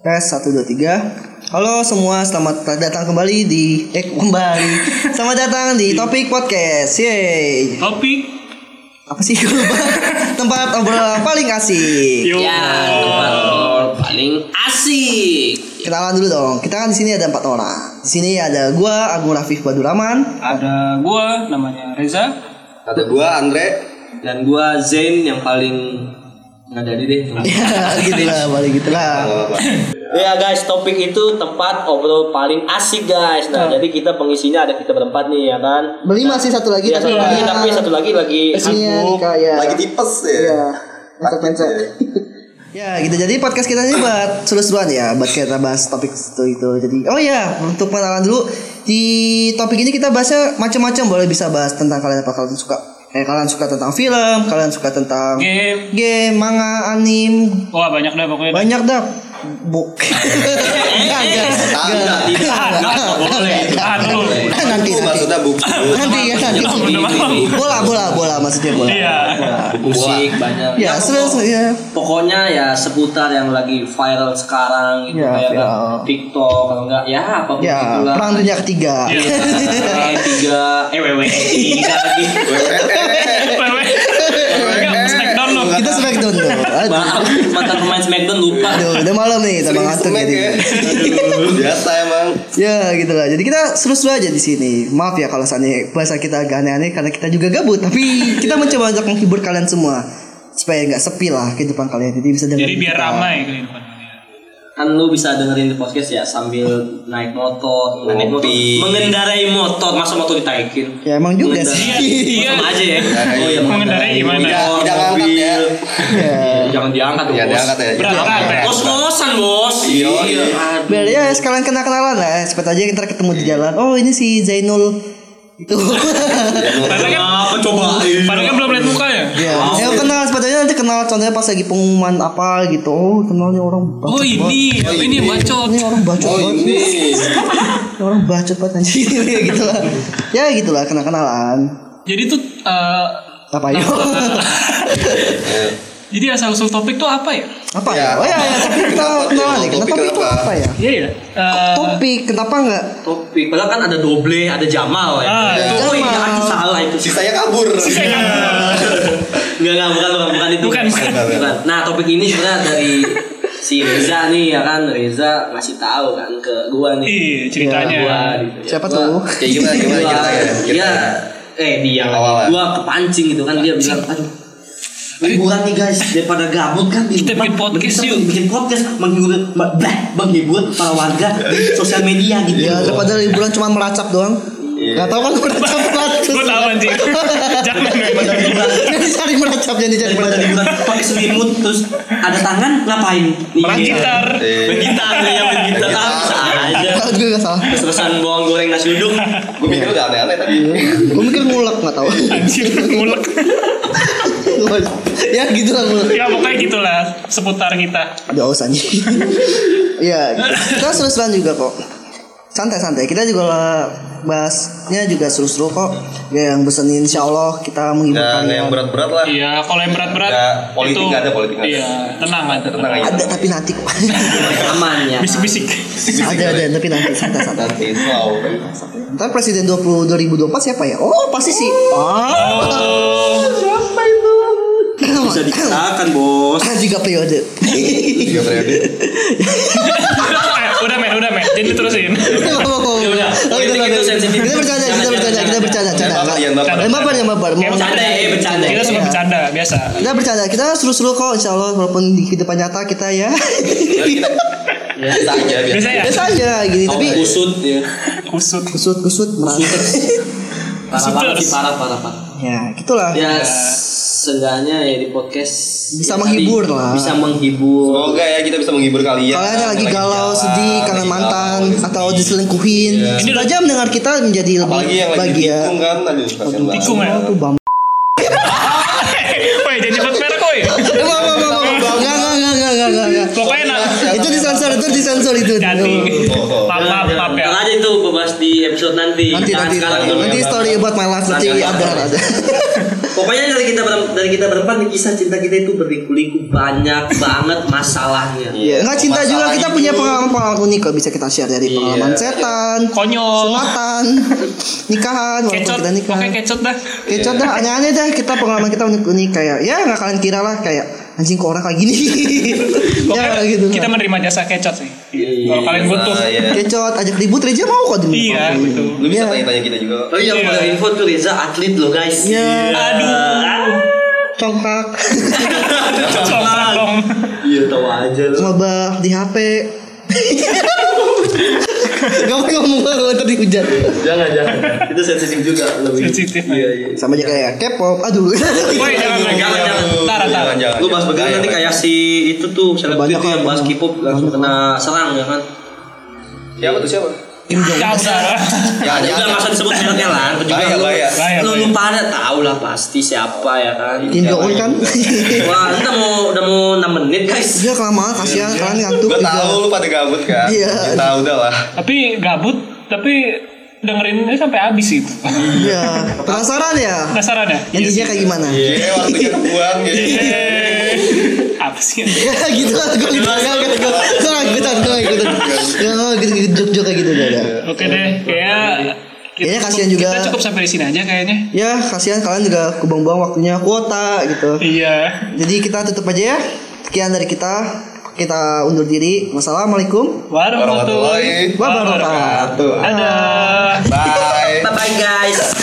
Tes 1 2 3. Halo semua, selamat datang kembali di eh kembali. Selamat datang di Topik Podcast. Yeay. Topik Apa sih gue lupa? Tempat obrolan paling asik. Yo. Ya, tempat ngobrol paling asik. Kenalan dulu dong. Kita kan di sini ada empat orang. Di sini ada gua Agung Rafif Baduraman. Ada gua namanya Reza. Ada gua Andre. Dan gua Zain yang paling nggak jadi deh. Ya, gitu lah, balik gitu lah. Apa-apa. Ya guys, topik itu tempat ngobrol paling asik guys. Nah, jadi kita pengisinya ada kita berempat nih ya kan. Berlima sih satu lagi Ya, satu tapi lagi tapi satu lagi lagi sibuk. Nika ya. Lagi tipes ya. Iya. Untuk mindset. Ya gitu jadi podcast kita ini buat seru-seruan ya buat kita bahas topik itu itu jadi oh ya untuk pengenalan dulu di topik ini kita bahasnya macam-macam boleh bisa bahas tentang kalian apa kalian suka eh kalian suka tentang film kalian suka tentang Game. game manga anim Wah banyak dah pokoknya. banyak dah bu. Enggak, enggak, enggak. Boleh. Nanti nanti. Maksudnya buku. nanti ya nanti bola bola bola maksudnya bola. Iya. musik banyak. ya seru seru, ya Pokoknya ya seputar yang lagi viral sekarang gitu Ya, kayak kan TikTok kalau enggak ya apa pun ya itulah. perang dunia ketiga. Iya. Eh, tiga eh wewe tiga lagi Wewe. Enggak, Smackdown lo. kita smackdown tuh aduh Maaf, mantan pemain Smackdown lupa. Aduh, udah malam nih, Sering ngantuk jadi. ya. Biasa emang. Ya gitu lah. Jadi kita seru-seru aja di sini. Maaf ya kalau seandainya bahasa kita agak aneh-aneh karena kita juga gabut. Tapi kita mencoba untuk menghibur kalian semua supaya nggak sepi lah kehidupan kalian. Jadi bisa dengerin Jadi biar kita. ramai kehidupan kalian. Kan lu bisa dengerin di podcast ya sambil naik motor, naik motor, mengendarai motor, masa motor ditaikin. Ya emang juga sih. Iya. Sama aja ya. Oh iya, mengendarai gimana? Ya. Ya. Jangan diangkat dong, Ya bos. diangkat ya. Berangkat ya. Ngos-ngosan, bos. Iya. Biar ya sekalian kenal-kenalan lah. Cepet aja kita ketemu di jalan. Oh ini si Zainul itu. Padahal kan Apa coba? Padahal kan belum lihat mukanya. ya. Ya kenal sepatutnya nanti kenal contohnya pas lagi pengumuman apa gitu. Oh kenalnya orang bacot Oh ini, banget. ini bacot. Ini orang bacot Oh ini. Orang bacot banget anjing ya gitu lah. Ya gitu lah kenal-kenalan. Jadi tuh eh, Apa yuk? jadi asal usul topik tuh apa ya? apa ya? Ya. Oh ya, ya tapi kita tuh? nih. Kenapa Topik itu kenapa? apa ya? Iya ya. Eh, Topik kenapa enggak? Topik. Padahal kan ada doble, ada Jamal ya. Ah, itu. Oh iya, Jamal. aduh salah itu. Sisanya kabur. Enggak, enggak, bukan, bukan, bukan itu. Bukan, bukan. Bukan. Nah, topik ini sebenarnya dari si Reza nih ya kan Reza ngasih tahu kan ke gua nih Iya ceritanya. gua gitu ya. Siapa Gua- tuh? Kayak gimana gimana ceritanya? dia Ceritanya. eh dia Awalnya. gua kepancing gitu kan dia bilang aduh liburan nih guys daripada gabut kan di Kita bikin podcast kita yuk." bikin podcast menghibur bah, menghibur para warga di sosial media gitu Ya daripada liburan cuma meracap doang. Gak tau kan meracap ratus. Gue tahu anjing. Jangan memang. Jadi cari meracap jadi cari daripada meracap. liburan pakai selimut terus ada tangan ngapain Main gitar. Eh, main gitar ya main gitar aja gue gak salah. terus terusan bawang goreng nasi uduk Gue mikir udah aneh-aneh tadi. Gue mikir ngulek gak tau. Anjir, ngulek. Ya gitu lah. Ya pokoknya gitulah seputar kita. Udah aus anjing. Iya, kita seru-seruan juga kok. Santai-santai. Kita juga lah bahasnya juga seru-seru kok. Ya yang bosenin insya Allah kita menghibur Dan kalian. yang berat-berat lah. Iya, kalau yang berat-berat Nggak, politik itu nggak ada, politik. Iya, tenang aja. Tenang aja. Ada tapi nanti kok. aman ya Bisik-bisik. ada ada tapi nanti santai-santai. Nanti slow. Ntar presiden 20 2024 siapa ya? Oh pasti sih. Oh, itu? Bisa dikatakan bos Tiga periode. Tiga periode. Udah men, udah men. Jadi terusin. Ya udah, sensitif. Kita bercanda, kita bercanda, kita bercanda, bercanda. jangan baper. Jangan baper. Mau- Bercanda ya, bercanda. Kita suka Iya. bercanda biasa. Kita bercanda, kita seru-seru kok insya Allah walaupun di kehidupan nyata kita ya Ya, kita- Biasa aja biasa. Biasa ya? biasa aja gini Kau tapi kusut ya Kusut. kusut kusut parah sih parah parah parah ya gitulah ya seenggaknya ya di podcast Bisa ya, menghibur tadi lah. bisa menghibur Semoga ya kita bisa menghibur kalian. kalian yang lagi galau jalan, sedih kangen lagi mantan galau, atau sedih. diselingkuhin Iya. ini aja mendengar kita menjadi lebih Apalagi yang lagi bahagia tikung kan, aduh kasihan banget. Tikung ya? tuh bam Woi, jangan nyebut merek woi. Enggak, enggak, enggak, enggak, enggak, enggak, enggak. Pokoknya nah, itu disensor itu disensor itu. Ganti. Oh, oh. Maaf, maaf, maaf ya. Ntar aja itu bahas di episode nanti. Nanti Jangan nanti nanti, nanti story about my life nanti Nanti ada ada. ada. Pokoknya dari kita berem- dari kita berempat nih kisah cinta kita itu berliku-liku banyak banget masalahnya. Iya, enggak cinta juga Masalah kita itu- punya pengalaman-pengalaman unik kok bisa kita share dari Iya. pengalaman setan, Konyol. sunatan, nikahan, Kecot, kita nikah. pokoknya kecot dah. Kecot dah, aneh-aneh dah kita pengalaman kita unik-unik kayak ya nggak kalian kira lah kayak anjing kok orang kayak gini. ya gitu. kita menerima jasa kecot sih. Kalau kalian butuh. Nah, iya. Kecot ajak ribut Reja mau kok dulu. Iya, gitu. Lu bisa Iya. tanya-tanya kita juga. Oh iya, Iya. boleh info tuh Reza atlet loh guys. Iya. Aduh. Congkak, dong. Iya tahu aja lu. ngobah di HP. Gak mau ngomong kalau tadi hujan. Jangan jangan. Itu sensitif juga lebih. Sensitif. Iya iya. Sama aja kayak K-pop. Aduh. Woi, jangan lagi. Jangan, jangan. Tar, tar. Jangan, jangan. Lu bahas Bahaya, nanti kayak si itu tuh itu yang bahas. K-pop langsung kena serang ya kan. Siapa tuh siapa? Kim Jong Jangan usah. Ya, juga nggak usah disebut mereknya lah. Bahaya, lu, bahaya. Lu, lu pada tahu lah pasti siapa ya kan. Kim Jong Un kan. Wah, ini udah mau udah mau 6 menit guys. Dia kelamaan kasihan kalian ngantuk juga. tahu lu pada gabut kan. Iya. Kita udah lah. Tapi gabut, tapi dengerinnya sampai habis itu. Iya. Penasaran ya? Penasaran ya? Yang DJ kayak gimana? Iya, waktunya kebuang ya. Apa sih? Ya gitu lah gue gitu gak gue Gue gak ikutan Gue gak ikutan Ya gitu gitu Jok jok kayak gitu udah ada Oke deh, kayak Kayaknya kasihan juga. Kita cukup sampai di sini aja kayaknya. Ya kasihan kalian juga Kebuang-buang waktunya Kuota gitu Iya. Jadi kita tutup aja ya Sekian dari kita Kita undur diri Wassalamualaikum Warahmatullahi Warahmatullahi wabarakatuh Dadah. Bye. Bye bye guys.